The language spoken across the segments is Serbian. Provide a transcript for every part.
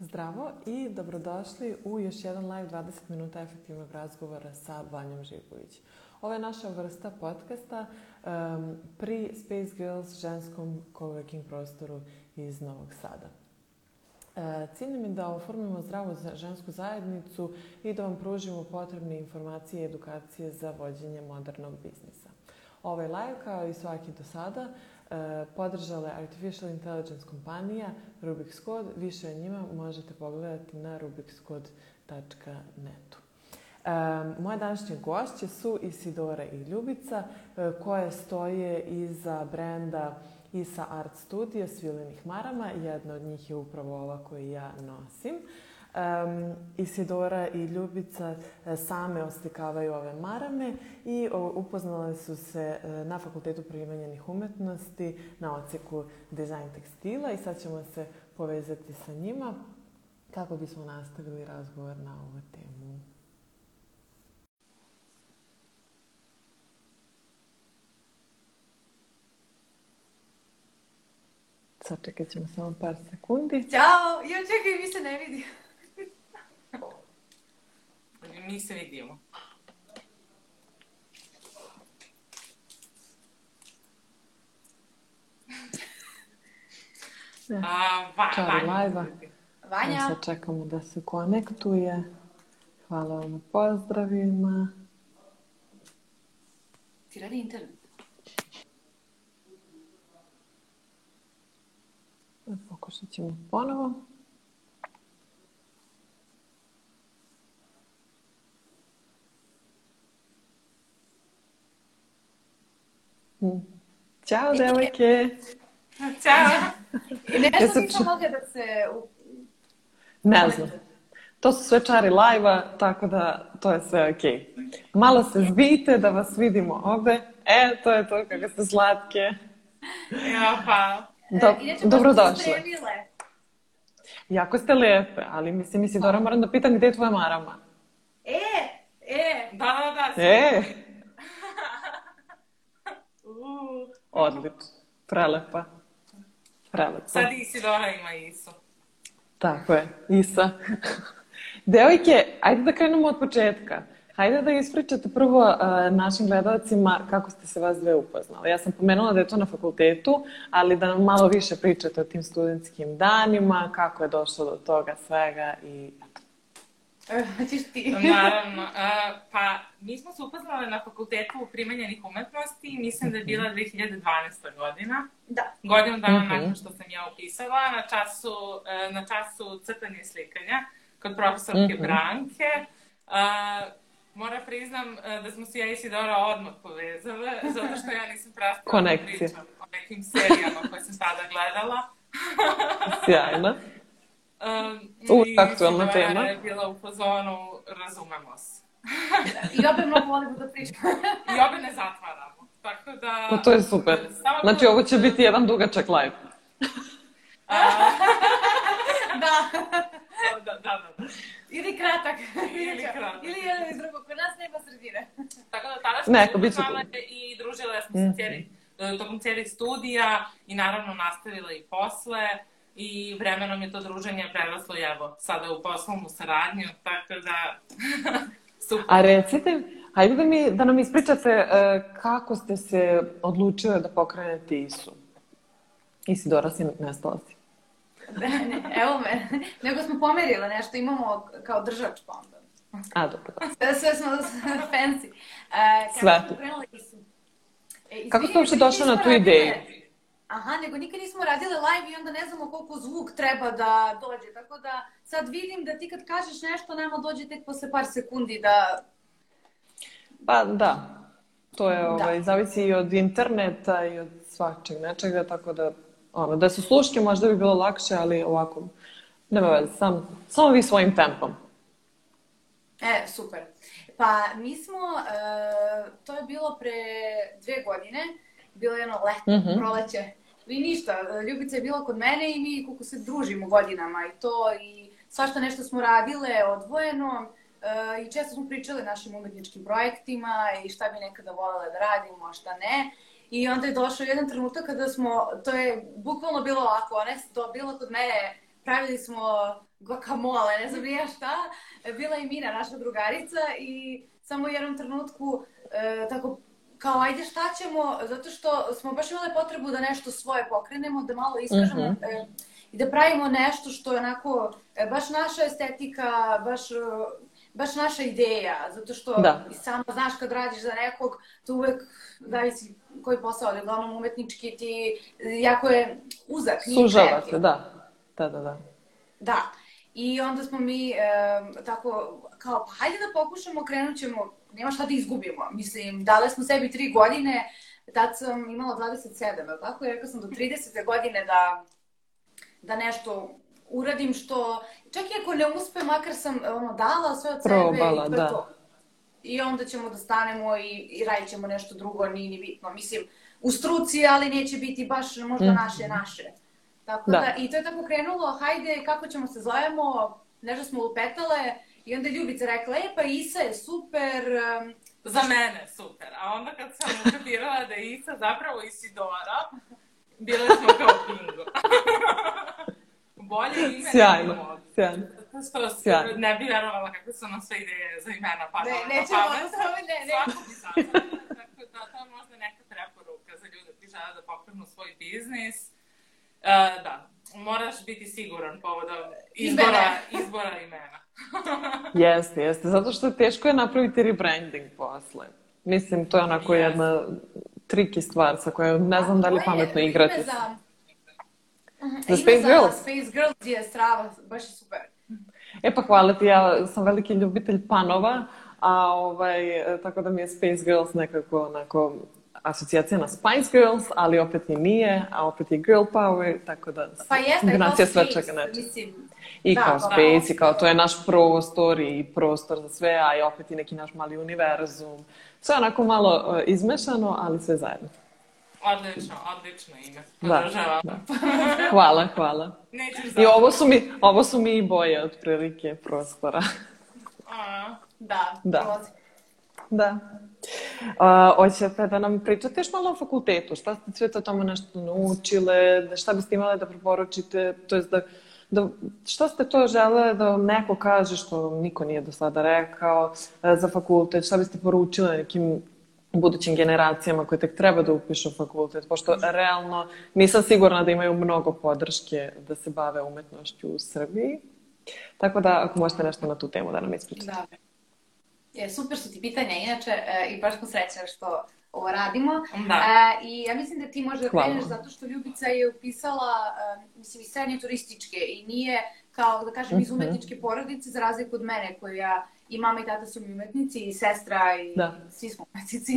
Zdravo i dobrodošli u još jedan live 20 minuta efektivnog razgovora sa Vanjom Živković. Ovo je naša vrsta podcasta um, pri Space Girls ženskom coworking prostoru iz Novog Sada. E, cilj nam je da oformimo zdravu žensku zajednicu i da vam pružimo potrebne informacije i edukacije za vođenje modernog biznisa. Ovaj live, kao i svaki do sada, e, podržala je Artificial Intelligence kompanija Rubik's Code. Više o njima možete pogledati na rubikscode.netu. E, moje današnje gošće su Isidora i Ljubica, e, koje stoje iza brenda ISA Art Studio Svilenih marama. Jedna od njih je upravo ova koju ja nosim. Um, Isidora i Ljubica e, same oslikavaju ove marame i upoznale su se e, na Fakultetu primenjenih umetnosti na oceku dizajn tekstila i sad ćemo se povezati sa njima kako bismo nastavili razgovor na ovu temu. Sačekat ćemo samo par sekundi. Ćao! Jo, čekaj, mi se ne vidi. Mi se vidimo. A, va, Čao, Vanja. Vanja, Sad čekamo da se konektuje. Hvala vam na pozdravima. ti radi internet? Pokušat ćemo ponovo. Mm. Ćao, devojke! Ćao. I ne Ja znam sam nisam mogla da se... u- Ne znam. To su sve čari live-a, tako da to je sve okej. Malo se zbijte da vas vidimo obe. E, to je to kako ste slatke. Ja, pa. Do, E, baš dobrodošle. Jako ste lepe, ali mislim, Isidora, moram da pitam gde je tvoja marama? E, e, Da, da, da. E, U, odlično. Prelepa. Prelepa. Sad Isidora ima Isu. Tako je, Isa. Devojke, ajde da krenemo od početka. Hajde da ispričate prvo uh, našim gledalcima kako ste se vas dve upoznali. Ja sam pomenula da je to na fakultetu, ali da nam malo više pričate o tim studentskim danima, kako je došlo do toga svega i eto. E, hoćeš ti. Naravno. a, pa, mi smo se upoznali na fakultetu primenjenih umetnosti i mislim da je bila 2012. godina. Da. Godinu dana Mhm. nakon što sam ja upisala na času, e, na času crtanja i slikanja kod profesorke Mhm. Branke. A, Mora priznam e, da smo se ja i Isidora odmah povezale, zato što ja nisam prestala da pričam o nekim serijama koje sam tada gledala. Sjajno. Um, Uvijek i aktualna tema. je bila u fazonu, razumemo se. I opet mnogo volimo da pričamo. I obe ne zatvaramo. Tako da... Pa to je super. Samo Znači, ovo će biti jedan dugačak live. A, da. da, da, da, da. Ili kratak. Ili kratak. Ili jedan iz drugog. Kod nas nema sredine. Tako da tada smo Neka, se bit će upoznale tu. i družile smo Mhm. se cijeli, e, tokom cijelih studija i naravno nastavile i posle i vremenom je to druženje preraslo i evo sada u poslovnu saradnju, tako da super. A recite, hajde da, mi, da nam ispričate e, kako ste se odlučile da pokrenete ISU. Isidora si nestala si. Evo me. Nego smo pomerile nešto, imamo kao držač pa onda. A, dobro. da. Sve, sve smo fancy. E, kako Sve. E, Kako ste uopšte došle na tu ideju? Aha, nego nikad nismo radile live i onda ne znamo koliko zvuk treba da dođe. Tako da sad vidim da ti kad kažeš nešto, nama dođe tek posle par sekundi da... Pa da, to je, Da. ovaj, zavisi i od interneta i od svačeg nečega, tako da, ono, da su sluške možda bi bilo lakše, ali ovako, nema veze, sam, samo vi svojim tempom. E, super. Pa mi smo, e, to je bilo pre dve godine, bilo je jedno leto, Mhm. proleće. I ništa, Ljubica je bila kod mene i mi kako se družimo godinama i to i svašta nešto smo radile odvojeno e, i često smo pričale našim umetničkim projektima i šta bi nekada voljela da radimo, a šta ne. I onda je došao jedan trenutak kada smo, to je bukvalno bilo ovako, ona je to bila kod mene, pravili smo guacamole, ne znam ja šta. Bila je Mina, naša drugarica i samo u jednom trenutku e, tako kao ajde šta ćemo, zato što smo baš imali potrebu da nešto svoje pokrenemo, da malo iskažemo mm -hmm. e, i da pravimo nešto što je onako e, baš naša estetika, baš, e, baš naša ideja, zato što da. i sama znaš kad radiš za nekog, to uvek zavisi koji posao, ali uglavnom umetnički ti jako je uzak. Sužavate, da. Da, da, da. Da. I onda smo mi e, tako kao, pa hajde da pokušamo, krenut ćemo, nema šta da izgubimo. Mislim, dale smo sebi tri godine, tad sam imala 27, tako? I rekla sam do 30. godine da, da nešto uradim što, čak i ako ne uspe, makar sam ono, dala sve od Probala, sebe i da. to. I onda ćemo da stanemo i, i radit ćemo nešto drugo, nije ni bitno. Mislim, u struci, ali neće biti baš možda mm. naše, naše. Tako da. da, i to je tako krenulo, hajde, kako ćemo se zovemo, nešto smo lupetale, i onda je Ljubica rekla, e, pa Isa je super. Um, Za mene super, a onda kad sam ukapirala da je Isa zapravo Isidora, bile smo kao bingo. Bolje ime sjajno, ne bi Sjajno. Što sjajno. ne bi verovala kakve su nam sve ideje za imena padale ne, nećemo, na pamet. Ne, ne, Svako bi. Tako da to je možda neka preporuka za ljude koji žele da pokrenu svoj biznis Uh, da, moraš biti siguran povodom izbora, izbora imena. jeste, jeste. Zato što teško je napraviti rebranding posle. Mislim, to je onako yes. jedna triki stvar sa kojom ne znam da li je pametno igrati. Za, za Space Girls? Space Girls je strava, baš je super. E pa hvala ti, ja sam veliki ljubitelj panova, a ovaj, tako da mi je Space Girls nekako onako asocijacija na Spice Girls, ali opet i nije, a opet je girl power, tako da pa jeste, kombinacija svečaka nečega. I da, kao da, space, da. i kao to je naš prostor i prostor za sve, a i opet i neki naš mali univerzum. Sve onako malo uh, izmešano, ali sve zajedno. Odlično, odlično ime. Da, da. Hvala, hvala. I ovo su, mi, ovo su mi i boje otprilike prostora. A, da, da. Da. Uh, hoćete da nam pričate još malo o fakultetu? Šta ste sve to tamo nešto naučile? Šta biste imale da preporučite? To je da, da, šta ste to žele da vam neko kaže što niko nije do sada rekao uh, za fakultet? Šta biste poručile nekim budućim generacijama koje tek treba da upišu fakultet, pošto realno nisam sigurna da imaju mnogo podrške da se bave umetnošću u Srbiji. Tako da, ako možete nešto na tu temu da nam ispričate. Da. Je, super su ti pitanja, inače, e, i baš smo srećne što ovo radimo. Da. E, I ja mislim da ti možeš da kreneš zato što Ljubica je upisala, e, mislim, i srednje turističke i nije, kao da kažem, iz mhm. umetničke porodice, za razliku od mene, koju ja i mama i tata su mi umetnici i sestra i da. svi smo umetnici.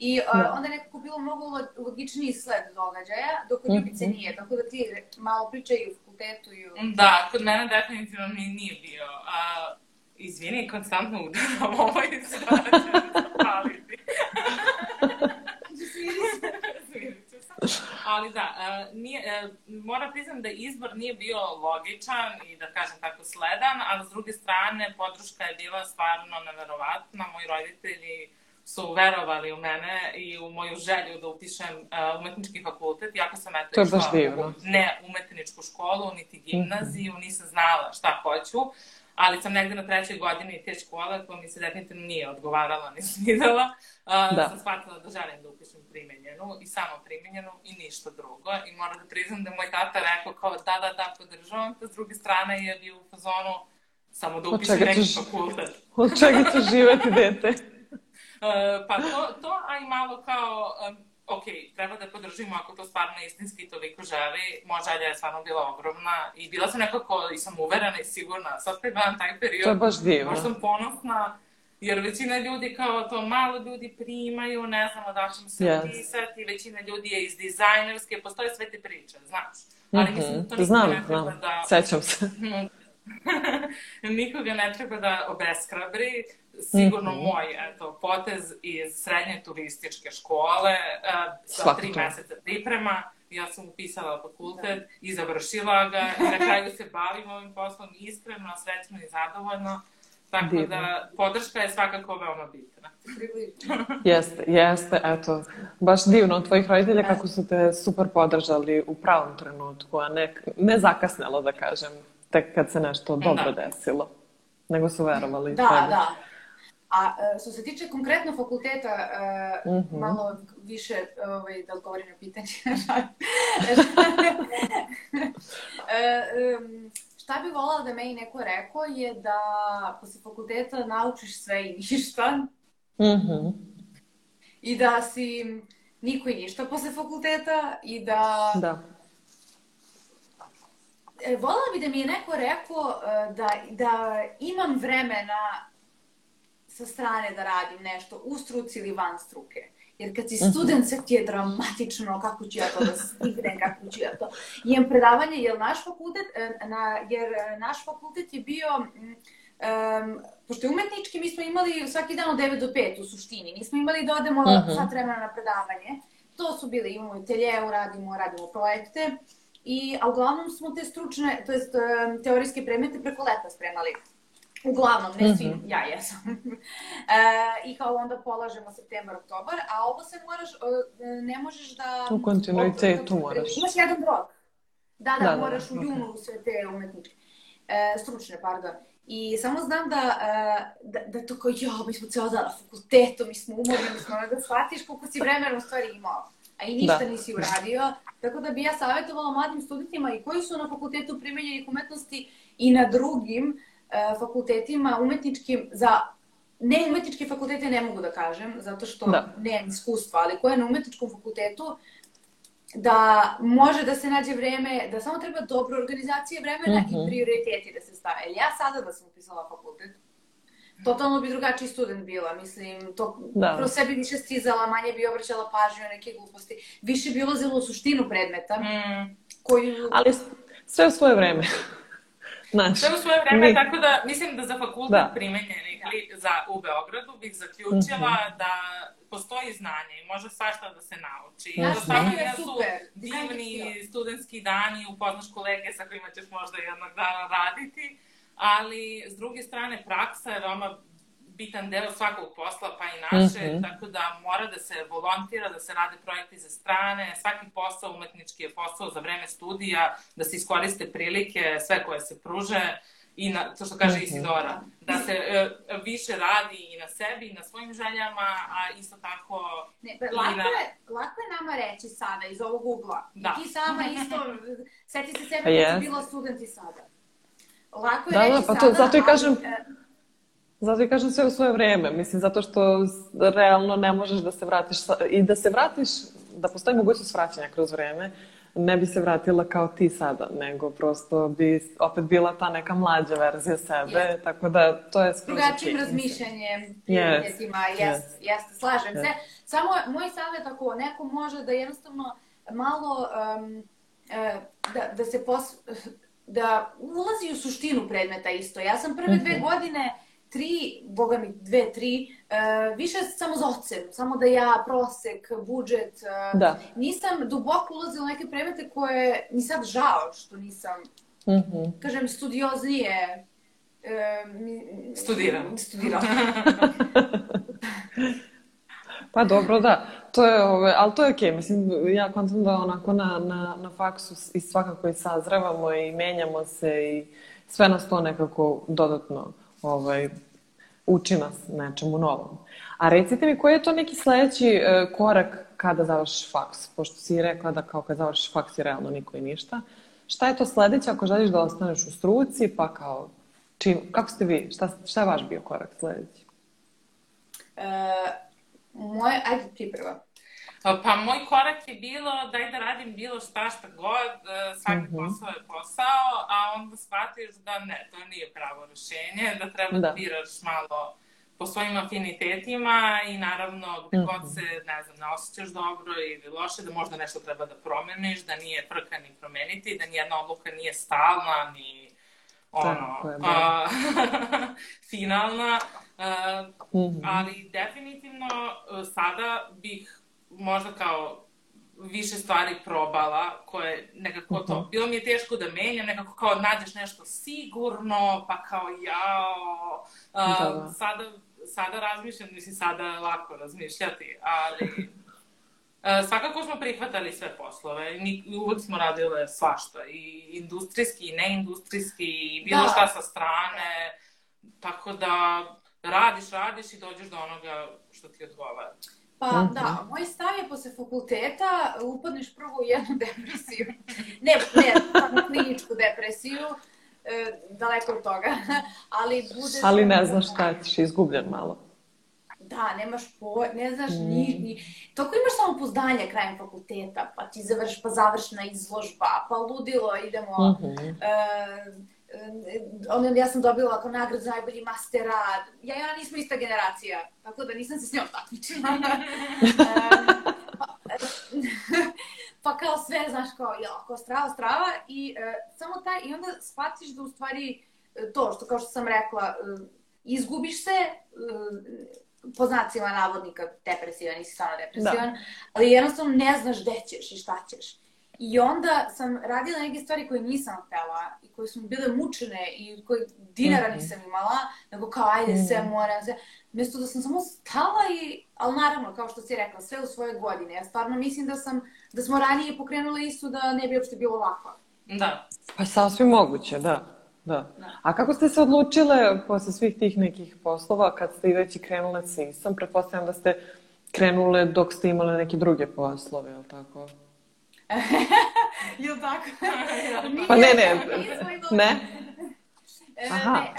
I uh, da. onda je nekako bilo mnogo logičniji sled događaja, dok kod mhm. Ljubice nije. Tako da ti malo pričaj i u fakultetu i u... Da, kod mene definitivno nije bio. Uh, Izvini, konstantno udaram ovo i sada ću zapaliti. Ali da, uh, nije, uh, moram priznam da izbor nije bio logičan i da kažem tako sledan, ali s druge strane podrška je bila stvarno neverovatna. Moji roditelji su verovali u mene i u moju želju da upišem uh, umetnički fakultet, iako sam eto išla ne umetničku školu, niti gimnaziju, nisam znala šta hoću ali sam negde na trećoj godini te škole koja mi se definitivno nije odgovarala ni svidela, uh, da. sam shvatila da želim da upišem primenjenu i samo primenjenu i ništa drugo. I moram da priznam da moj tata rekao kao da, da, da, podržavam te, s druge strane je bio u fazonu samo da upišem neki fakultet. Od čega će živeti dete? uh, pa to, to, a i malo kao um, ok, treba da podržimo ako to stvarno istinski toliko želi. Moja želja je stvarno bila ogromna i bila sam nekako, i sam uverena i sigurna. Sad kad gledam taj period, to je baš divno. Možda sam ponosna, jer većina ljudi kao to malo ljudi primaju, ne znamo da ćemo se yes. upisati, većina ljudi je iz dizajnerske, postoje sve te priče, znaš. Ali mm -hmm. mislim to znam, ne treba znam. da... Sećam se. nikoga ne treba da obeshrabri sigurno mm -hmm. moj eto, potez iz srednje turističke škole uh, sa Svaki tri meseca priprema. Ja sam upisala fakultet i završila ga i na kraju se bavim ovim poslom iskreno, srećno i zadovoljno. Tako Divno. da podrška je svakako veoma bitna. jeste, jeste, eto, baš divno od tvojih roditelja kako su te super podržali u pravom trenutku, a ne, ne zakasnelo da kažem tek kad se nešto dobro da. desilo. Nego su verovali. Da, tebi. da. A e, što se tiče konkretno fakulteta, mm -hmm. malo više ovaj, da odgovorim na pitanje. E, šta bi volala da meni neko rekao je da posle fakulteta naučiš sve i ništa. Mm -hmm. I da si niko i ništa posle fakulteta i da... Da. E, volala bi da mi je neko rekao da, da imam vremena sa strane da radim nešto u struci ili van struke. Jer kad si mhm. student, sve ti je dramatično kako ću ja to da stignem, kako ću ja to. Imam predavanje, jer naš fakultet, e, na, jer e, naš fakultet je bio, um, pošto je umetnički, mi smo imali svaki dan od 9 do 5 u suštini. Nismo imali da odemo uh mhm. -huh. sat vremena na predavanje. To su bili, imamo i teljevu, radimo, radimo projekte. I, a uglavnom smo te stručne, to jest teorijske predmete preko leta spremali. Uglavnom, ne svi, mm -hmm. ja jesam. e, I kao onda polažemo septembar, oktobar, a ovo se moraš, ne možeš da... U kontinuitetu moraš. Imaš jedan rok. Da, da, da, moraš da, da. u junu sve te umetničke. E, stručne, pardon. I samo znam da, e, da, da to kao, jo, mi smo ceo dan na fakultetu, mi smo umorni, mi smo da shvatiš koliko si vremena u stvari imao a i ništa da. nisi uradio. Tako da bi ja savjetovala mladim studentima i koji su na fakultetu primenjenih umetnosti i na drugim fakultetima umetničkim za ne umetničke fakultete ne mogu da kažem, zato što da. nemam iskustva, ali koje na umetničkom fakultetu da može da se nađe vreme, da samo treba dobro organizacije vremena mm -hmm. i mhm. prioriteti da se stave. Ja sada da sam upisala fakultet, totalno bi drugačiji student bila, mislim, to da. kroz sebi više stizala, manje bi obraćala pažnju na neke gluposti, više bi ulazila u suštinu predmeta, mm. koju... Ali sve u svoje vreme. Znaš, Sve u svoje vreme, mi... tako da mislim da za fakultet da. primenjeni da. za, u Beogradu bih zaključila mm -hmm. da postoji znanje i može svašta da se nauči. Naš da mm -hmm. je super. Divni studentski dani, upoznaš kolege sa kojima ćeš možda jednog dana raditi, ali s druge strane praksa je veoma bitan deo svakog posla, pa i naše, mm -hmm. tako da mora da se volontira, da se rade projekti za strane, svaki posao umetnički je posao za vreme studija, da se iskoriste prilike, sve koje se pruže, i na, to što kaže mhm. Isidora, da se e, više radi i na sebi, i na svojim željama, a isto tako... Ne, pa, lako, na... je, lako je nama reći sada iz ovog ugla. Da. I ti sama isto, seti se sebe yes. kad si bila student i sada. Lako je da, reći da, pa to, sada, zato i kažem... Ali, e, Zato i kažem sve u svoje vreme. Mislim, zato što realno ne možeš da se vratiš sa, i da se vratiš, da postoji mogućnost vraćanja kroz vreme, ne bi se vratila kao ti sada, nego prosto bi opet bila ta neka mlađa verzija sebe, yes. tako da to je skroz Drugačijim razmišljanjem, prioritetima, yes. jeste, yes. yes, slažem yes. se. Samo moj savjet ako neko može da jednostavno malo um, da, da se pos, da ulazi u suštinu predmeta isto. Ja sam prve mm -hmm. dve mhm. godine tri, boga mi dve, tri, uh, više samo za ocenu, samo da ja prosek, budžet, uh, da. nisam duboko ulazila u neke predmete koje mi sad žao što nisam, mm -hmm. kažem, studioznije uh, studiram. Studiram. pa dobro, da. To je, ove, ali to je okej. Okay. Mislim, ja kontam da onako na, na, na faksu i svakako i sazrevamo i menjamo se i sve nas to nekako dodatno ovaj, uči nas nečemu novom. A recite mi, koji je to neki sledeći e, korak kada završiš faks? Pošto si rekla da kao kad završiš faks je realno niko i ništa. Šta je to sledeće ako želiš da ostaneš u struci, pa kao, čim, kako ste vi, šta, šta je vaš bio korak sledeći? E, moje, ajde ti prvo. Pa moj korak je bilo daj da radim bilo šta šta god, e, svaki mm -hmm. posao je posao, a onda shvatiš da ne, to nije pravo rešenje, da treba da, da biraš malo po svojim afinitetima i naravno gde mm -hmm. god se, ne znam, ne osjećaš dobro ili loše, da možda nešto treba da promeniš, da nije frka ni promeniti, da nijedna odluka nije stalna, ni ono, je, a, finalna, a, mm -hmm. ali definitivno e, sada bih možda kao više stvari probala, koje nekako to, bilo mi je teško da menjam, nekako kao nađeš nešto sigurno, pa kao jao, uh, da, da. sada, sada razmišljam, mislim sada je lako razmišljati, ali E, svakako smo prihvatali sve poslove. Mi uvek smo radile svašta. I industrijski, i neindustrijski, i bilo Da. šta sa strane. Tako da radiš, radiš i dođeš do onoga što ti odgovara. Pa Mhm. da, moj stav je posle fakulteta upadneš prvo u jednu depresiju. Ne, ne, samo kliničku depresiju, e, daleko od toga, ali budeš... Ali ne znaš šta ćeš, izgubljen malo. Da, nemaš po, ne znaš Mm. ni, ni... Toliko imaš samo poznanja krajem fakulteta, pa ti završ, pa završna izložba, pa ludilo, idemo... Mhm. E, e, onda ja sam dobila ako nagradu za najbolji master rad. Ja i ona nismo ista generacija, tako da nisam se s njom takmičila. E, pa, pa kao sve, znaš, kao, ja, kao strava, strava i e, samo taj, i onda shvatiš da u stvari e, to, što kao što sam rekla, e, izgubiš se, e, po znacima navodnika depresivan, nisi stvarno depresivan, ali jednostavno ne znaš gde ćeš i šta ćeš. I onda sam radila neke stvari koje nisam htela i koje su mi bile mučene i koje dinara Mhm. nisam imala, nego kao ajde sve moram, sve. Mjesto da sam samo stala i, ali naravno, kao što si rekla, sve u svoje godine. Ja stvarno mislim da sam, da smo ranije pokrenule isto da ne bi uopšte bilo ovako. Da. Pa sasvim moguće, da. Da. A kako ste se odlučile posle svih tih nekih poslova, kad ste i već i krenule s ISom, pretpostavljam da ste krenule dok ste imale neke druge poslove, je li tako? Jel tako? Pa ne, ne, ne? E, Aha. ne,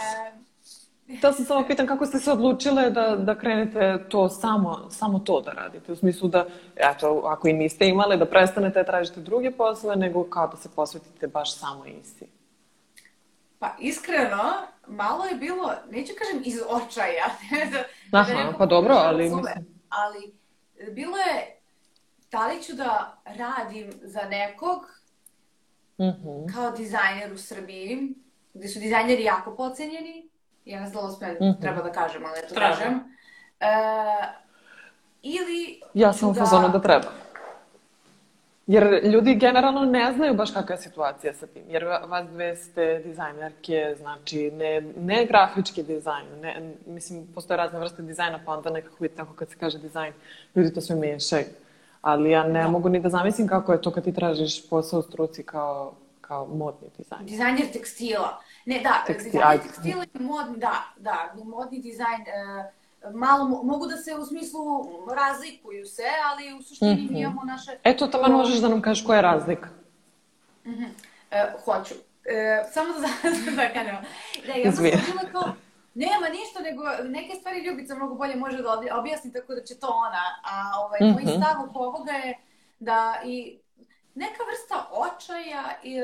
e, sam samo pitan kako ste se odlučile da, da krenete to samo, samo to da radite. U smislu da, eto, ako i niste imale, da prestanete da tražite druge poslove, nego kao da se posvetite baš samo ISI. Pa iskreno, malo je bilo, neću kažem iz očaja. da, Aha, neko pa dobro, ali mislim- Ali bilo je, da li ću da radim za nekog Mhm. kao dizajner u Srbiji, gde su dizajneri jako pocenjeni, ja ne znam da li smem, Mhm. treba da kažem, ali eto Treba. kažem. E, ili Ja sam u da- fazonu da treba. Jer ljudi generalno ne znaju baš kakva je situacija sa tim. Jer va- vas dve ste dizajnerke, znači ne, ne grafički dizajn. Ne, mislim, postoje razne vrste dizajna, pa onda nekako vidite tako kad se kaže dizajn, ljudi to sve miješaju. Ali ja ne Da. mogu ni da zamislim kako je to kad ti tražiš posao u struci kao, kao modni dizajn. Dizajner tekstila. Ne, da, Tekstil, dizajner tekstila i modni, da, da, modni dizajn, e, malo mo- mogu da se u smislu razlikuju se, ali u suštini Mhm. mi imamo naše... Eto, tamo možeš da nam kažeš koja je razlika. E, hoću. E, samo da, da kažem. Da, onda sam kao, nema ništa, nego neke stvari Ljubica mnogo bolje može da obja- objasni, tako da će to ona. A ovaj, moj Mhm. stav oko ovoga je da i neka vrsta očaja i,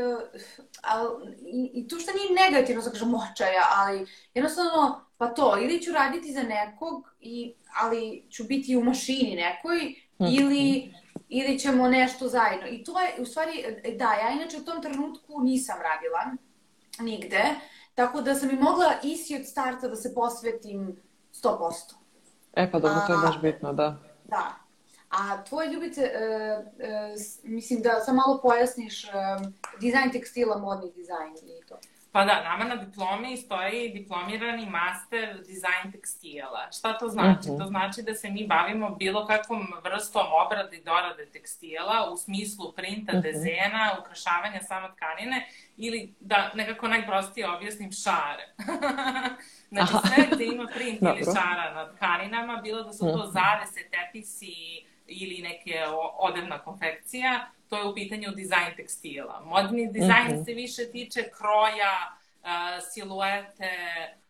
al, i, i tu što nije negativno, da kažem očaja, ali jednostavno, pa to, ili ću raditi za nekog, i, ali ću biti u mašini nekoj, ili, ili ćemo nešto zajedno. I to je, u stvari, da, ja inače u tom trenutku nisam radila nigde, tako da sam i mogla isi od starta da se posvetim 100%. E pa dobro, to je baš bitno, da. Da. A tvoje ljubice, e, e, s- mislim da sam malo pojasniš e, dizajn tekstila, modni dizajn i to. Pa da, nama na diplomi stoji diplomirani master dizajn tekstila. Šta to znači? Mhm. To znači da se mi bavimo bilo kakvom vrstom obrade i dorade tekstila u smislu printa, Mhm. dezena, ukrašavanja sama tkanine ili da nekako najprostije objasnim šare. znači sve gde ima print ili šara na tkaninama, bilo da su to Mhm. zavese, tepisi ili neke odevna konfekcija, to je u pitanju dizajn tekstila. Modni dizajn Mhm. se više tiče kroja, a, siluete,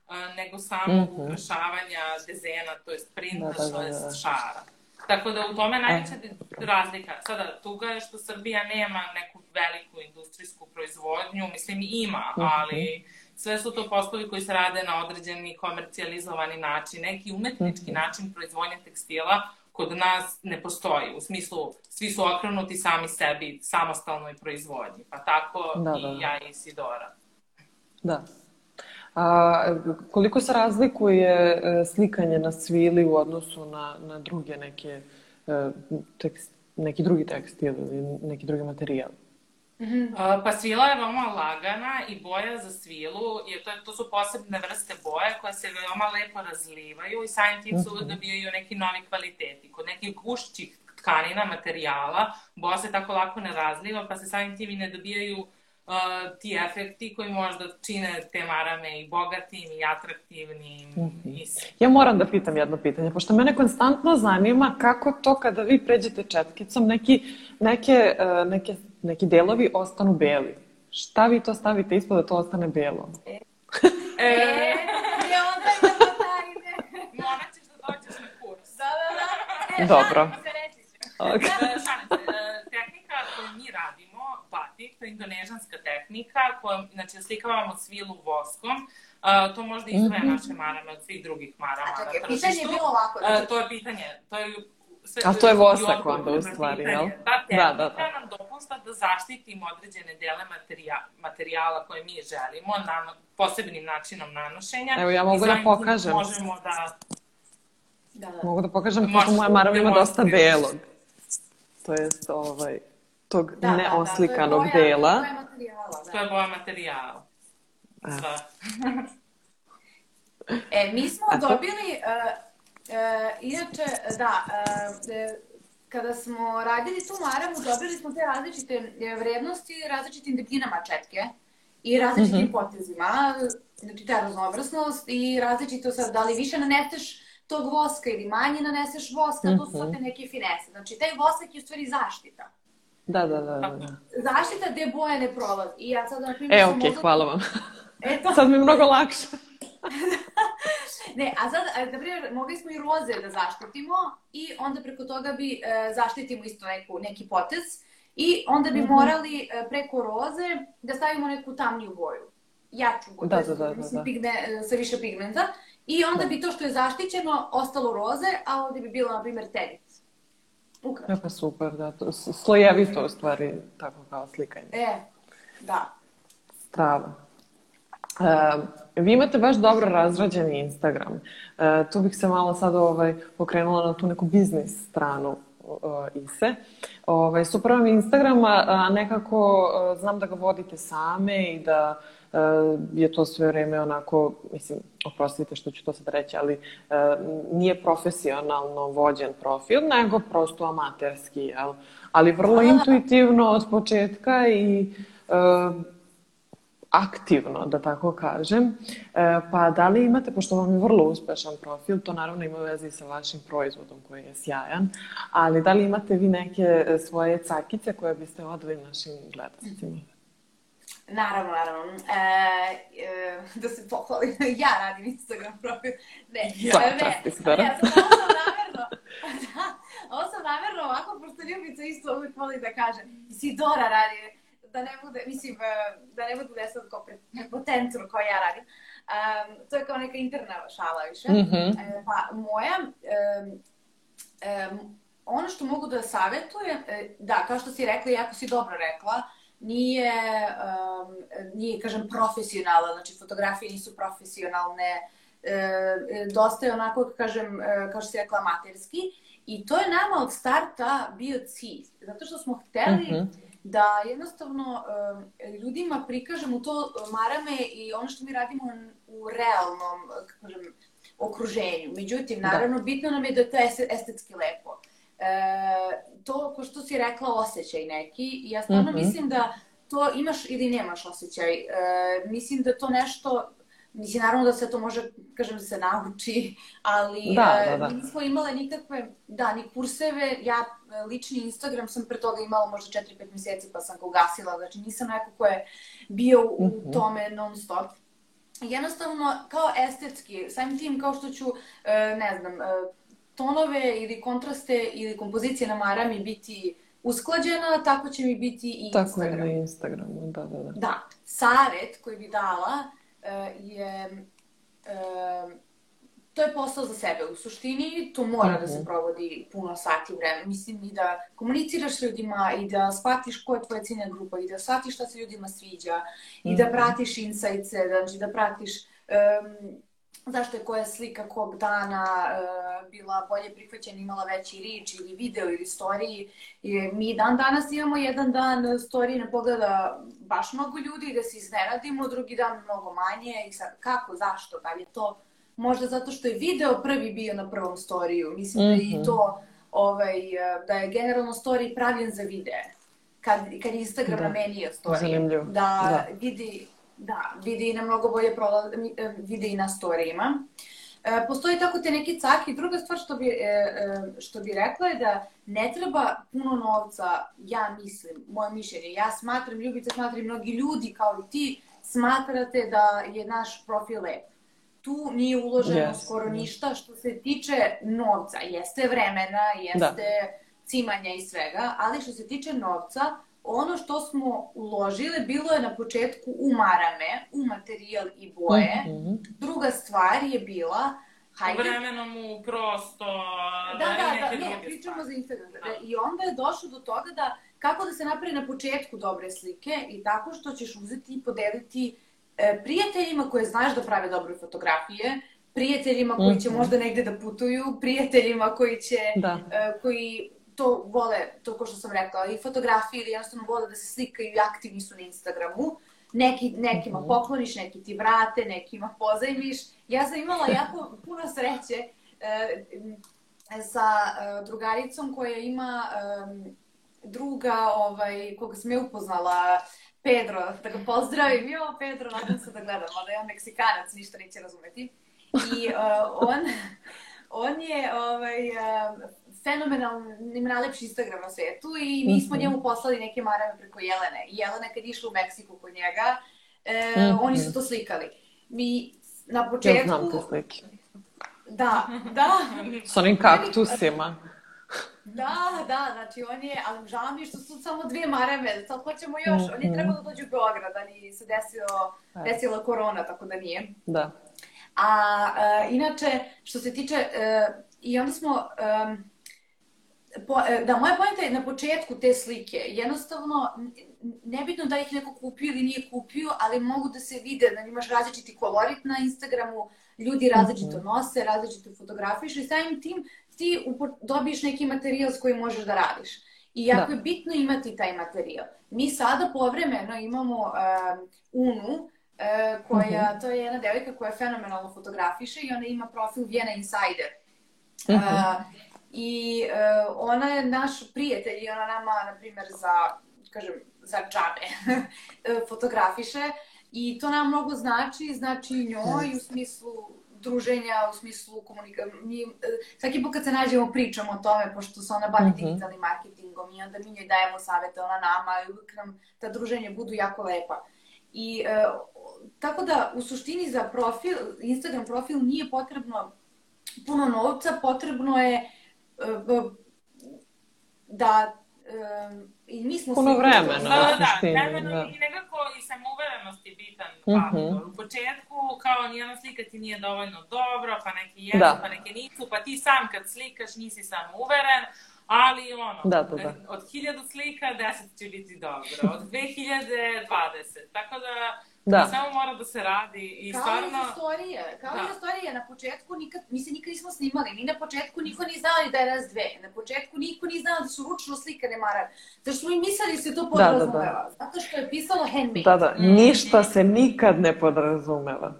a, nego samog Mhm. ukrašavanja dezena, to jest printa, Da, da, da, to da. jest šara. Tako da u tome je najveća dobro. razlika. Sada, tuga je što Srbija nema neku veliku industrijsku proizvodnju, mislim ima, Mhm. ali sve su to poslovi koji se rade na određeni komercijalizovani način. Neki umetnički Mhm. način proizvodnje tekstila kod nas ne postoji. U smislu, svi su okrenuti sami sebi, samostalnoj proizvodnji. Pa tako Da, i da, ja i Isidora. Da. A, koliko se razlikuje e, slikanje na svili u odnosu na, na druge neke, e, tekst, neki drugi tekstil ili neki drugi materijal? A, Pa svila je veoma lagana i boja za svilu, jer to, to su posebne vrste boje koje se veoma lepo razlivaju i samim tim se uvek dobijaju neki novi kvaliteti. Kod nekih gušćih tkanina, materijala, boja se tako lako ne razliva, pa se samim tim i ne dobijaju uh, ti efekti koji možda čine te marame i bogatim i atraktivnim. Mm -hmm. i ja moram da pitam jedno pitanje, pošto mene konstantno zanima kako to kada vi pređete četkicom, neki, neke, uh, neke, neki delovi ostanu beli. Šta vi to stavite ispod da to ostane belo? E, e, onda tajne. Morat ćeš da dođeš na kurs. Da, da, da. E, Dobro. Okay. tehnika koju mi radimo, batik, to je indonežanska tehnika, koja, znači, oslikavamo svilu voskom, Uh, to možda izdvoje mm -hmm. naše marame od svih drugih marama. A čekaj, pitanje je bilo ovako. Znači... Uh, to je pitanje, to je sve, A to je vosak onda u stvari, jel? Ta tehnika da, da, da. nam dopušta da zaštitimo određene dele materijala, materijala koje mi želimo na posebnim načinom nanošenja. Evo ja mogu da pokažem. Možemo da... Da, da. Mogu da pokažem, pošto moja marama ima dosta belog. To je ovaj, tog da, neoslikanog da, da, to je boja, dela. To je materijala, da. To je boja materijala. Sva. e, mi smo dobili... Uh, E, inače, da, e, kada smo radili tu maramu, dobili smo te različite vrednosti različitim debljinama četke i različitim mm -hmm. potezima, znači ta raznovrstnost i različito sad, da li više naneseš tog voska ili manje naneseš voska, mm -hmm. to su mhm. te neke finese. Znači, taj vosak je u stvari zaštita. Da, da, da. da. Zaštita gde boja ne prolazi. I ja sad, na primjer, E, okej, okay, hvala vam. Eto. Sad mi je mnogo lakše. ne, a sad, na primjer, mogli smo i roze da zaštitimo i onda preko toga bi e, zaštitimo isto neku, neki potez i onda bi mm -hmm. morali e, preko roze da stavimo neku tamniju boju. Jaču boju, da, da, da, da, da. Pigne, e, sa više pigmenta. I onda da. bi to što je zaštićeno ostalo roze, a ovde bi bilo, na primjer, tenic. Ukrasno. Ja, pa super, da. To, slojevito u stvari, tako kao slikanje. E, da. Strava. Uh, vi imate baš dobro razrađen Instagram. Uh, tu bih se malo sad ovaj, pokrenula na tu neku biznis stranu uh, ISE. Ovaj, super vam Instagram, a nekako uh, znam da ga vodite same i da uh, je to sve vreme onako, mislim, oprostite što ću to sad reći, ali uh, nije profesionalno vođen profil, nego prosto amaterski, jel? Ali vrlo intuitivno od početka i uh, aktivno, da tako kažem. E, pa da li imate, pošto vam je vrlo uspešan profil, to naravno ima veze i sa vašim proizvodom koji je sjajan, ali da li imate vi neke e, svoje cakice koje biste odali našim gledalcima? Naravno, naravno. E, e, da se pohvalim, ja radim Instagram profil. Ne, ja, ne, ne, ja sam ovo namerno, da, ovo sam namerno ovako, pošto Ljubica isto uvijek voli da kaže, si Dora radi, da ne bude, mislim, e, da ne bude sad kao prepotentno kao ja radim. Um, to je kao neka interna šala više. Mm -hmm. e, pa moja, um, um, ono što mogu da savjetujem, e, da, kao što si rekla, jako si dobro rekla, nije, um, nije, kažem, profesionalna, znači fotografije nisu profesionalne, e, dosta je onako, kažem, e, kao što si rekla, amaterski. I to je nama od starta bio cilj, zato što smo hteli mm -hmm da jednostavno ljudima prikažemo to marame i ono što mi radimo u realnom, kako kažem, okruženju. Međutim, da. naravno, da. bitno nam je da je to estetski lepo. E, to, ko što si rekla, osjećaj neki. Ja stvarno mm -hmm. mislim da to imaš ili nemaš osjećaj. E, mislim da to nešto Mislim, naravno da se to može, kažem, da se nauči, ali da, da, da. mi nismo imale nikakve, da, ni kurseve. Ja e, lični Instagram sam pre toga imala možda 4-5 meseci pa sam ga ugasila. Znači nisam neko ko je bio u uh mhm. -huh. tome non stop. Jednostavno, kao estetski, samim tim kao što ću, e, ne znam, e, tonove ili kontraste ili kompozicije na marami biti usklađena, tako će mi biti i tako Instagram. Tako je na Instagramu, da, da, da. Da, savet koji bi dala E, je e, to je posao za sebe. U suštini to mora mm -hmm. da se mhm. provodi puno sati vremena. Mislim i da komuniciraš s ljudima i da shvatiš ko je tvoja ciljna grupa i da shvatiš šta se ljudima sviđa mm -hmm. i da mhm. pratiš insights znači da pratiš um, zašto je koja slika kog dana uh, bila bolje prihvaćena, imala veći rič ili video ili story. I mi dan danas imamo jedan dan story ne pogleda baš mnogo ljudi da se iznenadimo, drugi dan mnogo manje i sad kako, zašto, da li je to možda zato što je video prvi bio na prvom storiju, mislim mm -hmm. da je i mhm. to ovaj, da je generalno story pravljen za videe. Kad, kad Instagram Da. namenio story. Zanimljivo. Da, Da. vidi, da, vidi na mnogo bolje prola, e, vide i na storijima. E, postoji tako te neki caki. Druga stvar što bi, e, e, što bi rekla je da ne treba puno novca, ja mislim, moje mišljenje. Ja smatram, Ljubica smatra i mnogi ljudi kao i ti, smatrate da je naš profil lep. Tu nije uloženo Yes, skoro yes. ništa što se tiče novca. Jeste vremena, jeste cimanja i svega, ali što se tiče novca, ono što smo uložile bilo je na početku u marame, u materijal i boje. Mhm. Druga stvar je bila, hajde... Vremenom u prosto... Da, da, neke da, ne, druge pričamo stvari. za Instagram. Da. I onda je došlo do toga da kako da se napravi na početku dobre slike i tako što ćeš uzeti i podeliti e, prijateljima koje znaš da prave dobre fotografije, prijateljima koji će Mhm. možda negde da putuju, prijateljima koji će Da. e, koji to vole, to ko što sam rekla, i fotografije ili jednostavno vole da se slikaju i aktivni su na Instagramu. Neki, nekima Mhm. pokloniš, neki ti vrate, nekima pozajmiš. Ja sam imala jako puno sreće e, sa e, drugaricom koja ima em, druga ovaj, koga sam je upoznala, Pedro, da ga pozdravim. Jo, Pedro, nadam se da gledam, je on Meksikanac, ništa neće razumeti. I e, on, on je ovaj, e, fenomenalan, ima najlepši Instagram na svetu i mi smo Mhm. njemu poslali neke marame preko Jelene. I Jelena kad je išla u Meksiku kod njega, e, Mhm. oni su to slikali. Mi na Ja početku... znam te slike. Da, da, S onim kaktusima. da, da, znači on je, ali žao mi je što su samo dvije marame, sad hoćemo još, on je trebao da dođe u Beograd, ali se desio, E. desila korona, tako da nije. Da. A e, inače, što se tiče, e, i onda smo, po, e, da, moja pojenta je na početku te slike, jednostavno, nebitno da ih neko kupio ili nije kupio, ali mogu da se vide, da imaš različiti kolorit na Instagramu, ljudi različito nose, različito fotografišu i samim tim ti dobiješ neki materijal s kojim možeš da radiš. I jako Da. je bitno imati taj materijal. Mi sada povremeno imamo um, Unu, e, koja, to je jedna devojka koja fenomenalno fotografiše i ona ima profil Vjena Insider. Mhm. A, I e, ona je naš prijatelj i ona nama, na primjer, za, kažem, za džabe fotografiše i to nam mnogo znači, znači i njoj u smislu druženja, u smislu komunikacije. Mi, e, svaki put kad se nađemo pričamo o tome, pošto se ona bavi Mhm. digitalnim marketingom i onda mi njoj dajemo savete, ona nama i uvijek nam ta druženja budu jako lepa. I e, tako da u suštini za profil, Instagram profil nije potrebno puno novca, potrebno je da e, i mi smo Puno vremena. Da, da, da, vremeno da. i nekako i samouverenost je bitan faktor. U početku, kao nijedna slika ti nije dovoljno dobro, pa neki jesu, Da. pa neke nisu, pa ti sam kad slikaš nisi samouveren, ali ono, Da, da, da. od hiljadu slika deset će biti dobro, od 2020, tako da Da. samo mora da se radi i Kao stvarno... i za storije, kao Da. i za storije, na početku nikad, mi se nikad nismo snimali, ni na početku niko ni znao da je nas dve, na početku niko ni znao da su ručno slikane marane, zato smo i mislili da se to da, da. podrazumeva, zato što je pisalo handmade. Da, da, ništa se nikad ne podrazumeva.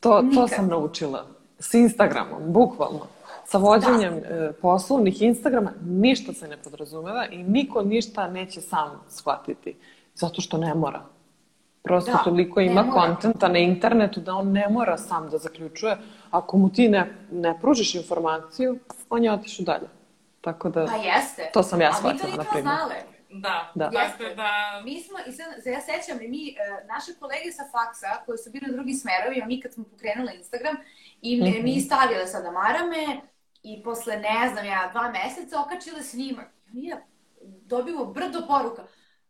To, to Nikad. sam naučila. S Instagramom, bukvalno. Sa vođenjem e, poslovnih Instagrama ništa se ne podrazumeva i niko ništa neće sam shvatiti. Zato što ne mora. Prosto Da, toliko ima mora. kontenta na internetu da on ne mora sam da zaključuje. Ako mu ti ne, ne pružiš informaciju, on je otišao dalje. Tako da, Pa jeste. to sam ja Ali mi to shvatila, na nismo primjer. znale. Da, Da. Jeste. da... Mi smo, i sad, ja sećam, i mi, e, naše kolege sa faksa, koji su bili u drugim smerovima, mi kad smo pokrenuli Instagram, i mi, Mhm. mi stavile sada marame, i posle, ne znam ja, dva meseca okačile snimak. I mi je dobimo brdo poruka.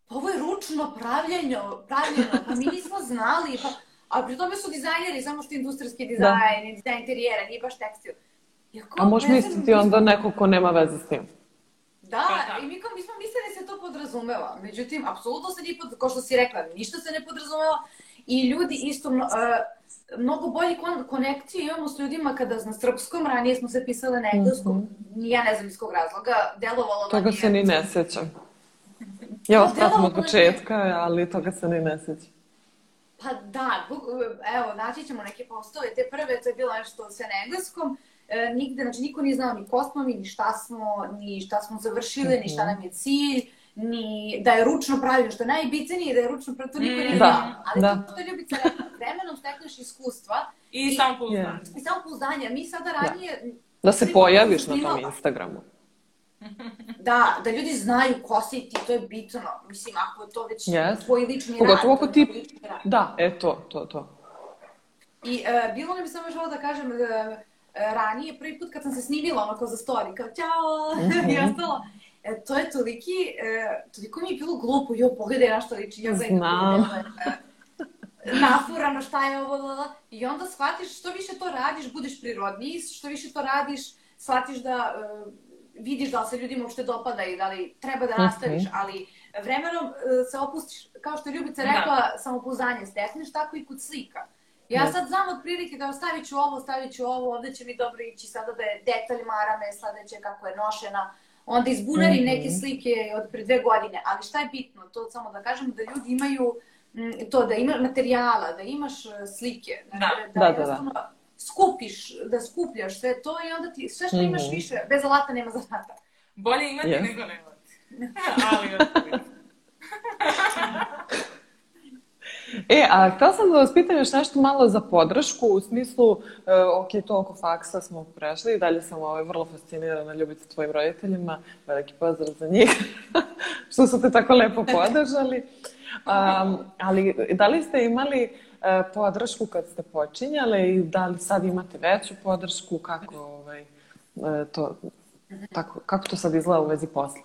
Pa ovo je ručno pravljeno, pravljeno, pa mi nismo znali, pa... A pri tome su dizajneri, samo što je industrijski dizajn, i dizajn interijera, nije baš tekstil. Ja kao, A možeš misliti onda neko ko nema veze s tim. Da, Pa da. i mi, kao, mi smo mislili da se to podrazumeva. Međutim, apsolutno se nije, pod, kao što si rekla, ništa se ne podrazumeva. I ljudi isto, e, mnogo bolje kon, konekciju imamo s ljudima kada na srpskom, ranije smo se pisale na engleskom, ja ne znam iz kog razloga, delovalo da Mhm. Toga nije- se ni ne sjećam. Ja vas pratim od početka, ali toga se ni ne sjećam. Pa da, buk- evo, naći ćemo neke postove, te prve, to je bilo nešto sve na engleskom, e, nigde, znači niko nije znao ni ko smo mi, ni šta smo, ni šta smo završile, ni šta nam je cilj, ni da je ručno pravljeno, što je najbitnije da je ručno pravljeno, to niko nije Da, znao. Ali da. to je Ljubica rekla, vremenom stekneš iskustva I I- samo pouzdanje. Yeah. i samo pouzdanje. Mi sada ranije, Da se Svi pojaviš na tom Instagramu. Da, da ljudi znaju ko si ti, to je bitno. Mislim, ako je to već Yes. tvoj lični Pogotovo rad. ako to ti- rad. Da, e to, to, to. I e, bilo nam je samo ovo da kažem, e, e, ranije, prvi put kad sam se snimila onako za story, kao ćao Mhm. i ostalo, e, to je toliki, e, toliko mi je bilo glupo, jo, pogledaj na što liči, ja zajedno Znam. nafurano šta je ovo, la, la. i onda shvatiš što više to radiš, budeš prirodniji, što više to radiš, shvatiš da e, vidiš da li se ljudima uopšte dopada i da li treba da nastaviš, Mhm. ali vremenom e, se opustiš, kao što je Ljubica Da. rekla, samopouzdanje stekneš, tako i kod slika. Ja Da. sad znam otprilike da stavit ću ovo, stavit ću ovo, ovde će mi dobro ići, sada da je detalj marame, sledeće kako je nošena, onda izbunarim Mhm. neke slike od pre dve godine, ali šta je bitno, to samo da kažem, da ljudi imaju mm, to, da ima materijala, da imaš e, slike, Da. Da, da, da. jednostavno skupiš, da skupljaš sve to i onda ti, sve što imaš Mhm. više, bez alata nema zanata. Bolje imati Yes. nego nemati. Ali. E, a htela sam da vas pitam još nešto malo za podršku, u smislu, e, ok, to oko faksa smo prešli, i dalje sam ovaj, vrlo fascinirana ljubica tvojim roditeljima, veliki pozdrav za njih, što su te tako lepo podržali. Um, ali da li ste imali e, podršku kad ste počinjali i da li sad imate veću podršku, kako, ovaj, e, to, tako, kako to sad izgleda u vezi posla?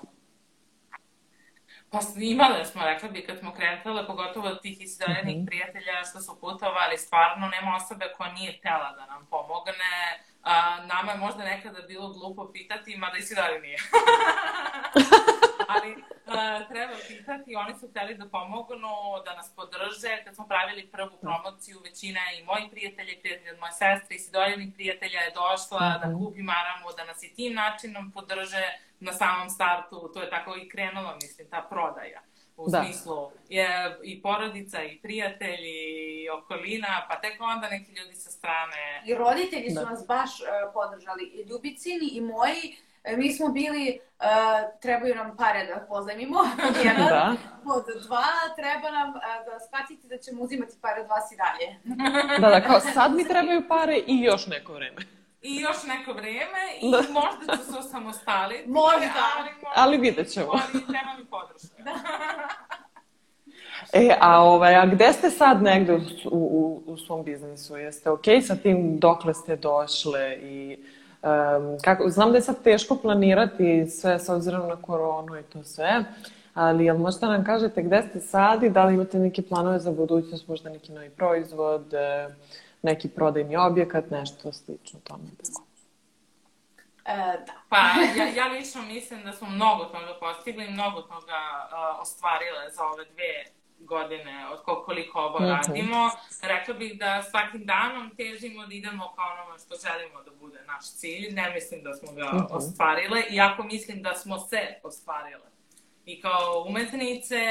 Pa imali smo, rekla bi, kad smo kretale, pogotovo od tih iseljenih Mhm. prijatelja što su putovali, stvarno nema osobe koja nije htela da nam pomogne. A, nama je možda nekada bilo glupo pitati, mada i si dalje nije. Ali a, treba pitati, oni su hteli da pomognu, da nas podrže. Kad smo pravili prvu promociju, većina i mojih prijatelja i prijatelja od moje sestre i sidoljenih prijatelja je došla da Mhm. kupi maramu, da nas i tim načinom podrže na samom startu. To je tako i krenulo, mislim, ta prodaja. U Da. smislu je i porodica, i prijatelji, i okolina, pa tek onda neki ljudi sa strane. I roditelji su Da. nas baš e, podržali, i Ljubicini i moji, mi smo bili, e, trebaju nam pare da pozajmimo, jedan, Da. pod dva, treba nam e, da shvatite da ćemo uzimati pare od vas i dalje. Da, da, kao sad mi trebaju pare i još neko vreme. I još neko vreme i Da. možda ću se osamostaliti. Možda. Ali, možda, Ali vidjet ćemo. Ali treba mi podrška. E, a, ovaj, a gde ste sad negde u, u, u svom biznisu? Jeste okej sa tim dokle ste došle i um, kako, znam da je sad teško planirati sve s obzirom na koronu i to sve, ali jel možete nam kažete gde ste sad i da li imate neke planove za budućnost, možda neki novi proizvod, e, neki prodajni objekat, nešto slično tome? E, da. Pa ja, ja lično mislim da smo mnogo toga postigli i mnogo toga uh, ostvarile za ove dve godine od ko- koliko ovo radimo. Rekla bih da svakim danom težimo da idemo ka onome što želimo da bude naš cilj. Ne mislim da smo ga ostvarile, iako mislim da smo se ostvarile. I kao umetnice,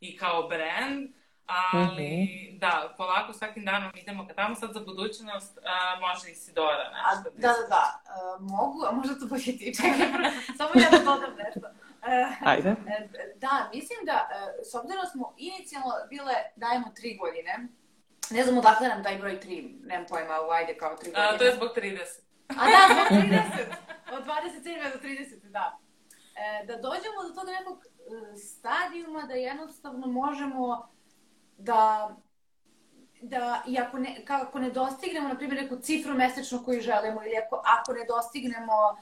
i kao brand, ali Mhm. da, polako svakim danom idemo ka tamo. Sad za budućnost uh, može i Sidora A, nešto. da, da, da, e, mogu, a možda to bolje ti čekaj, samo ja da dodam nešto. Ajde. Da, mislim da, e, s obzirom da smo inicijalno bile, dajemo tri godine, ne znam odakle nam taj broj tri, nemam pojma, u ajde kao tri godine. A, to je zbog 30. A da, zbog 30, od 27. do 30, da. E, da dođemo do tog nekog e, stadijuma da jednostavno možemo da da i ako ne, kako ne dostignemo, na primjer, neku cifru mesečno koju želimo ili ako, ako ne dostignemo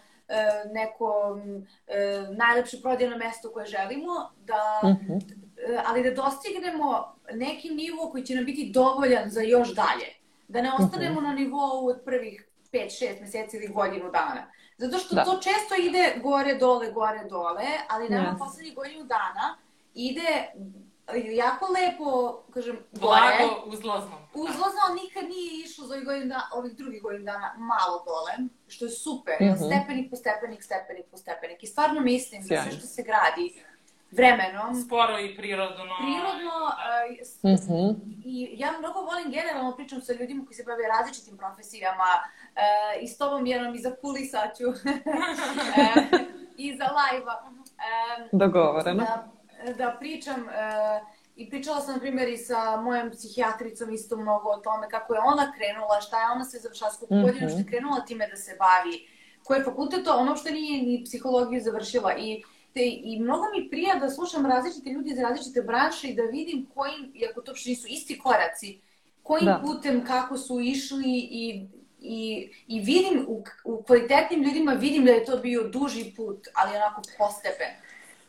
neko e, najlepše prodajno mesto koje želimo, da, Mhm. e, ali da dostignemo neki nivo koji će nam biti dovoljan za još dalje. Da ne ostanemo na nivou od prvih 5-6 meseci ili godinu dana. Zato što Da. to često ide gore, dole, gore, dole, ali nama Yes. poslednjih godinu dana ide jako lepo, kažem, gore, Blago uzlaznom. Uzlazno, ali nikad nije išlo za ovih, godinu dana, ovih drugih godinu dana malo dole, što je super, mm Mhm. stepenik po stepenik, stepenik po stepenik. I stvarno mislim da sve Sjajno. što se gradi vremenom. Sporo i prirodno. Prirodno, Da. uh, s- Mhm. i ja mnogo volim generalno pričam sa ljudima koji se bave različitim profesijama uh, i s tobom jednom i za kulisaću uh, i za live-a. Um, Dogovoreno. da, da pričam uh, i pričala sam na primjer i sa mojom psihijatricom isto mnogo o tome kako je ona krenula, šta je ona sve završila, s koliko Mhm. godina što je krenula time da se bavi, koji je fakultet to, ono što nije ni psihologiju završila i te, i mnogo mi prija da slušam različite ljudi iz različite branše i da vidim kojim, iako to uopšte nisu isti koraci, kojim Da. putem, kako su išli i, i, i vidim u, u kvalitetnim ljudima, vidim da je to bio duži put, ali onako postepen.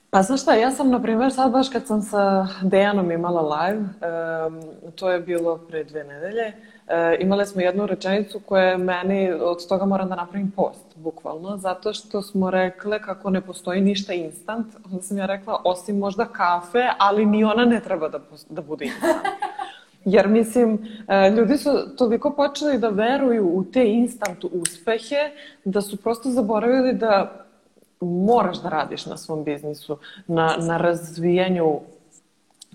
Pa znaš šta, ja sam, na primjer, sad baš kad sam sa Dejanom imala live, em, to je bilo pre dve nedelje, e, imali smo jednu rečenicu koja je meni, od toga moram da napravim post, bukvalno, zato što smo rekle kako ne postoji ništa instant, onda sam ja rekla, osim možda kafe, ali ni ona ne treba da, da bude instant. Jer mislim, e, ljudi su toliko počeli da veruju u te instant uspehe da su prosto zaboravili da moraš da radiš na svom biznisu, na, na razvijanju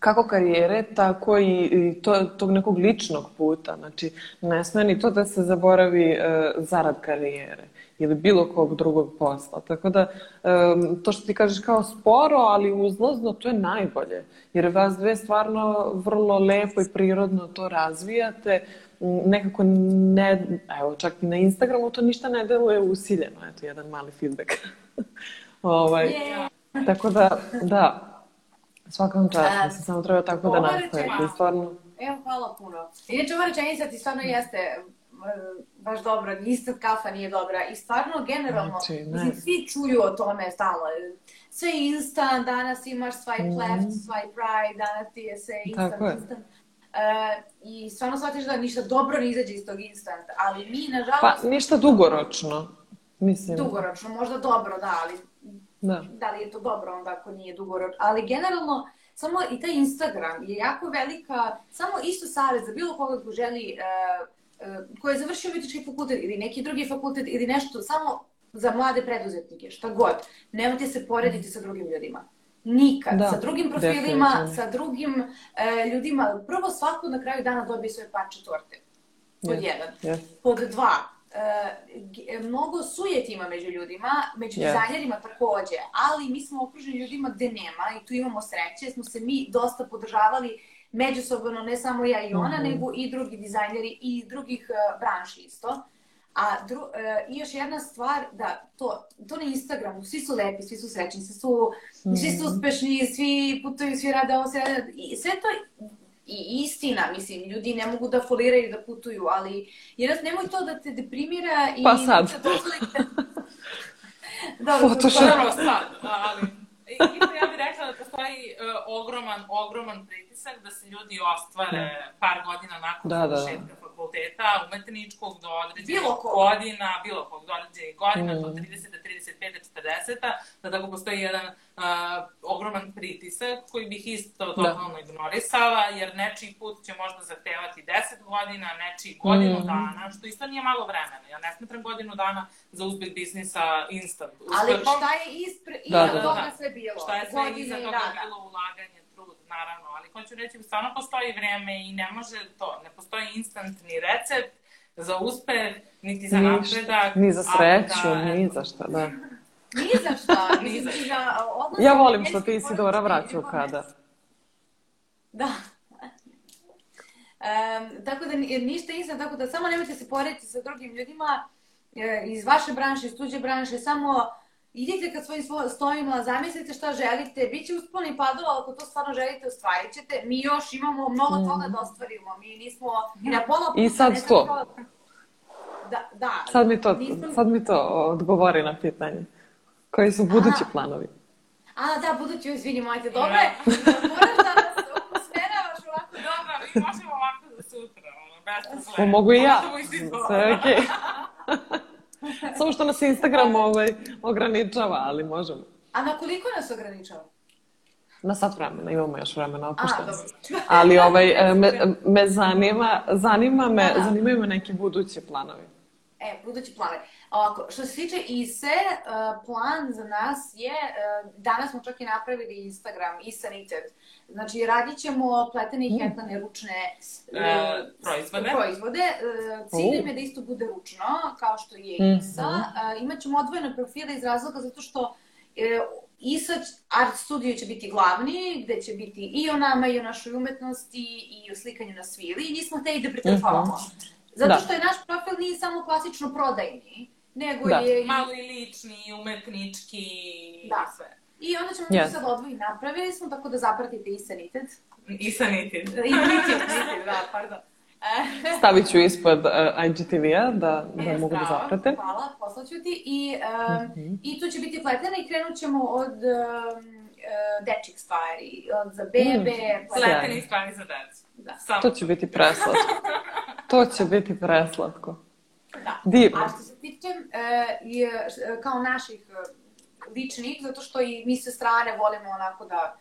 kako karijere, tako i, to, tog nekog ličnog puta. Znači, ne sme ni to da se zaboravi e, zarad karijere ili bilo kog drugog posla. Tako da, em, to što ti kažeš kao sporo, ali uzlazno, to je najbolje. Jer vas dve stvarno vrlo lepo i prirodno to razvijate. M, Nekako ne, evo, čak i na Instagramu to ništa ne deluje usiljeno. Eto, jedan mali feedback. ovaj, Je. tako da, da, svaka vam čast, mislim, samo treba tako da nastavite. stvarno, Evo, hvala puno. Inače, ova rečenica ti stvarno jeste e, baš dobra, instant kafa nije dobra i stvarno generalno, Znači, ne. mislim, svi čuju o tome stalno. Sve je instant, danas imaš swipe left, swipe right, danas ti je sve instant. Tako je. instant. E, I stvarno shvatiš da ništa dobro ne izađe iz tog instant, ali mi, pa nažalost, ništa dugoročno, mislim. dugoročno, možda dobro, da, ali Da. da li je to dobro onda ako nije dugoročno. Ali generalno, samo i taj Instagram je jako velika, samo isto savjet za bilo koga ko želi, uh, uh, ko je završio umjetnički fakultet ili neki drugi fakultet ili nešto, samo za mlade preduzetnike, šta god. Nemojte se porediti sa drugim ljudima. Nikad. Da, sa drugim profilima, sa drugim e, ljudima. Prvo svako na kraju dana dobije svoje parče torte. Pod Yes, jedan. yes. Pod dva, g- mnogo sujeti ima među ljudima, među Yes. dizajnerima takođe, ali mi smo okruženi ljudima gde nema i tu imamo sreće, smo se mi dosta podržavali međusobno, ne samo ja i ona, Mhm. nego i drugi dizajneri i drugih e, branši isto. A dru, e, i još jedna stvar, da to, to na Instagramu, svi su lepi, svi su srećni, svi su, svi su uspešni, svi putuju, svi rade ovo, sve, i sve to i istina, mislim, ljudi ne mogu da foliraju da putuju, ali jednostavno nemoj to da te deprimira i Pa sad. da dozvolite... Dobro, Photoshop. Prvo sad, ali... I, isto ja bih rekla da postoji uh, ogroman, ogroman pritisak da se ljudi ostvare par godina nakon Da, da, da. završetka fakulteta umetničkog do određenih Bilo kog. godina, bilo kog do određenih godina, Mm. do 30, 35, 40, da tako postoji jedan uh, ogroman pritisak koji bih isto totalno ignorisala, jer nečiji put će možda zahtevati 10 godina, nečiji godinu Mm. dana, što isto nije malo vremena. Ja ne smatram godinu dana za uspeh biznisa instant Ali šta je ispre, Da, iza da, toga da. sve bilo? Šta je sve iza toga rada. bilo ulaganje, trud, naravno, ali hoću reći, stvarno postoji vreme i ne može to, ne postoji instant ni recept za uspeh, niti za napredak. Ni za sreću, da, ni za šta, da. Ni za šta, ni za, ni za odnose Ja volim što ti si Dora vraćao kada. Da. Um, tako da ni- ništa nisam, tako da samo nemojte se porediti sa drugim ljudima e, iz vaše branše, iz tuđe branše, samo idite kad svojim svo- stojima, zamislite šta želite, bit će usponi padova, ali ako to stvarno želite, ostvarit ćete. Mi još imamo mnogo toga da ostvarimo, mi nismo i na pola puta. I sad ne znam to. kao- Da, da. Sad mi to, nisam- sad mi to odgovori na pitanje. Koji su budući A. planovi? A, da, budući, izvini, majte, dobro je. Moraš da nas usmeravaš ovako Dobro, mi možemo ovako za sutra, ono, bez problema. Mogu i ja. Sve je okej. Samo što nas Instagram ovaj, ograničava, ali možemo. A na koliko nas ograničava? Na sat vremena, imamo još vremena, opušteno. Ali ovaj, me, me zanima, zanima me, zanimaju me neki budući planovi. E, budući plane. Ovako, što se tiče ISE, uh, plan za nas je, uh, danas smo čak i napravili Instagram, ISA Knitted. Znači, radit ćemo pletene i hetane ručne E, proizvode. proizvode. Uh, cilj nam je da isto bude ručno, kao što je Mhm. ISA. Uh, imaćemo odvojene profile iz razloga zato što e, ISA Art Studio će biti glavni, gde će biti i o nama, i o našoj umetnosti, i o slikanju na svili. I nismo hteli da pretrpavamo. Zato Da. što je naš profil nije samo klasično prodajni, nego Da. je... i- Malo i lični, i umetnički, Da. i sve. I onda ćemo Yes. sad odvoji napravili smo, tako da zapratite i Sanited. I sanitid. I Knitted, da, pardon. Stavit ću ispod uh, IGTV-a da, da E, mogu da zaprate. Hvala, poslaću ti. I, um, Mhm. I tu će biti pletena i krenut ćemo od um, uh, dečjih stvari, od za bebe, Mm, pletene. Stvari za decu. Da. Samo. To će biti preslatko. To će biti preslatko. Da. Divno. A što se tiče e, kao naših e, ličnih, zato što i mi sa strane volimo onako da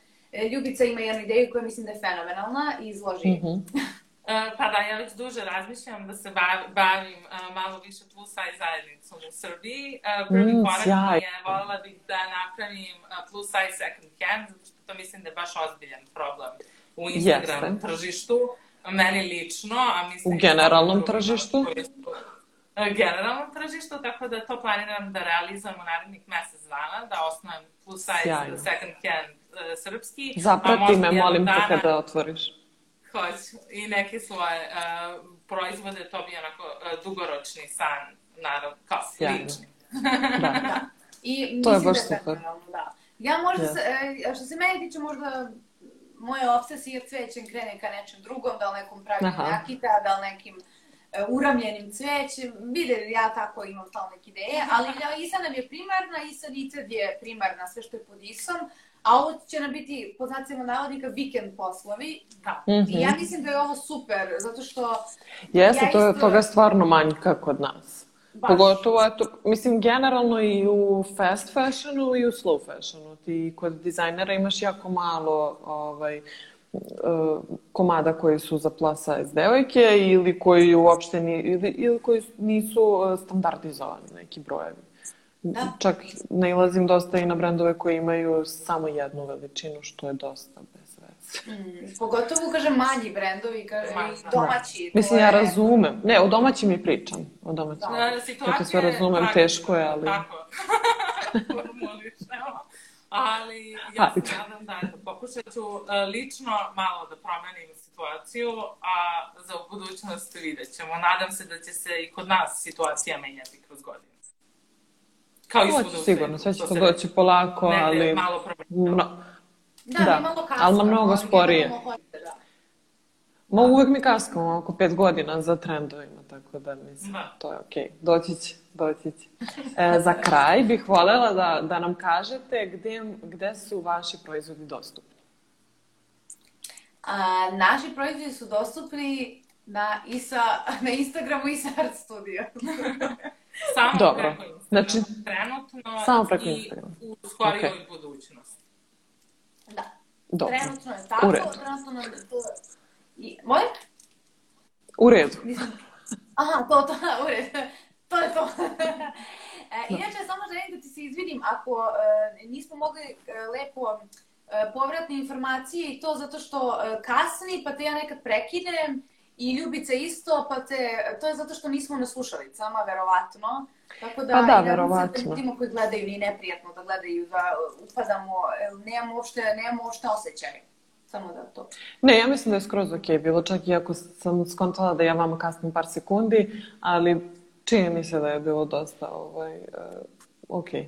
Ljubica ima jednu ideju koja mislim da je fenomenalna i izloži. Mhm. E, Pa da, ja već duže razmišljam da se bav- bavim malo više plus size zajednicom u Srbiji. Prvi Mm, korak mi je, voljela bih da napravim plus size second hand, zato što to mislim da je baš ozbiljan problem u Instagram Jeste. tržištu. Meni lično, a mislim... U generalnom tržištu? su- e, generalnom tržištu, tako da to planiram da realizujem u narednih mesec dana, da osnovim plus size Sjajno. second hand e, srpski. Zaprati me, molim te, dana- kada otvoriš. Hoću. I neke svoje uh, proizvode, to bi onako uh, dugoročni san, naravno, kao Sjajno. lični. Da. I To je baš da super. Da. Ja možda, Jeste. se, što se meni tiče, možda moja obsesija cvećem krene ka nečem drugom, da li nekom Aha. nakita, da li nekim e, uramljenim cvećem, vide, ja tako imam stalno neke ideje, ali ja, Isa nam je primarna, Isa Nited je primarna, sve što je pod Isom, a ovo će nam biti, po znacima navodnika, vikend poslovi. Da. Mhm. I ja mislim da je ovo super, zato što Jeste, Ja to, isto- toga stvarno manjka kod nas. Baš. Pogotovo, eto, mislim, generalno i u fast fashionu i u slow fashionu. Ti kod dizajnera imaš jako malo ovaj, e, komada koji su za plus size devojke ili koji uopšte ni, ili, ili koji nisu e, standardizovani neki brojevi. Da. Čak nailazim dosta i na brendove koji imaju samo jednu veličinu, što je dosta bez veze. Mm, pogotovo, kažem, manji brendovi, i domaći. to Mislim, ja razumem. Ne, o domaćim i pričam. O domaćim. Da. Uh, situacija Kako sve razumem, tako- teško je, ali- Tako. Ali ja se nadam da eto, pokušat ću uh, lično malo da promenim situaciju, a za u budućnost vidjet ćemo. Nadam se da će se i kod nas situacija menjati kroz godine. Kao i Hoće svuda u sigurno, sve će to se doći polako, negde ali... malo promenilo. Mno, Da, Da, mi malo kasno. ali mnogo sporije. hoće, da. Ma uvek mi kaskamo oko pet godina za trendovima, tako da mislim, Da. to je okej. Doći će, doći će. E, za kraj bih voljela da, da nam kažete gde, gde su vaši proizvodi dostupni. A, naši proizvodi su dostupni na, Isa, na Instagramu Isa Art Studio. Samo Dobro. preko Instagrama. Znači, trenutno samo preko i Instagrama. u skorijoj Okej. budućnosti. Da, Dobro. trenutno je tako. U redu. Trenutno nam to... I, moje? U redu. Nisam... Aha, to, to, u redu. To je to. e, inače, samo želim da ti se izvinim ako e, nismo mogli e, lepo povratne informacije i to zato što kasni, pa te ja nekad prekinem i Ljubica isto, pa te, to je zato što nismo na slušalicama, verovatno. Tako da, Pa da, i nadam se verovatno. Da ljudima koji gledaju nije neprijatno da gledaju, da upadamo, nemamo uopšte, nemamo uopšte osjećaj. Samo da to. Ne, ja mislim da je skroz okej bilo, čak i ako sam skontala da ja vama kasnim par sekundi, ali čini mi se da je bilo dosta ovaj, uh, okej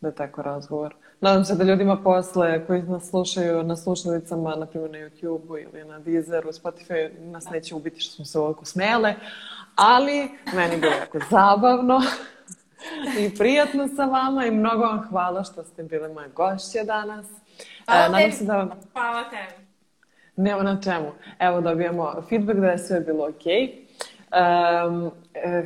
da je tako razgovor. Nadam se da ljudima posle koji nas slušaju na slušalicama, na primjer na YouTube-u ili na Deezeru, Spotify, nas neće ubiti što smo se ovako smijale, ali meni bilo jako zabavno i prijatno sa vama i mnogo vam hvala što ste bile moje gošće danas. Hvala E, nadam se da vam Hvala tebi. Nema na čemu. Evo dobijemo feedback da je sve bilo okej. Um,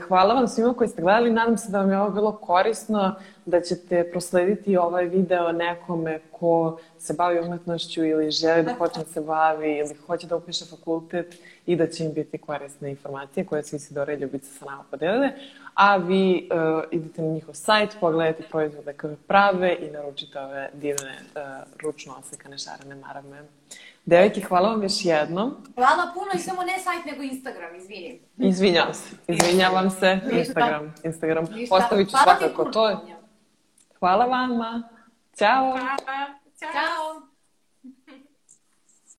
hvala vam svima koji ste gledali. Nadam se da vam je ovo bilo korisno, da ćete proslediti ovaj video nekome ko se bavi umetnošću ili želi da počne da se bavi ili hoće da upiše fakultet i da će im biti korisne informacije koje su Isidora i Ljubica sa nama podelile. A vi uh, idite na njihov sajt, pogledajte proizvode koje prave i naručite ove divne uh, ručno oslikane šarene marame. Devojke, hvala vam još jednom. Hvala puno i samo ne sajt, nego Instagram, izvini. Izvinjavam se. Izvinjavam se. Instagram. Instagram. Ostavit ću svakako to. Hvala vama. Ćao. Hvala. Ćao. Ćao.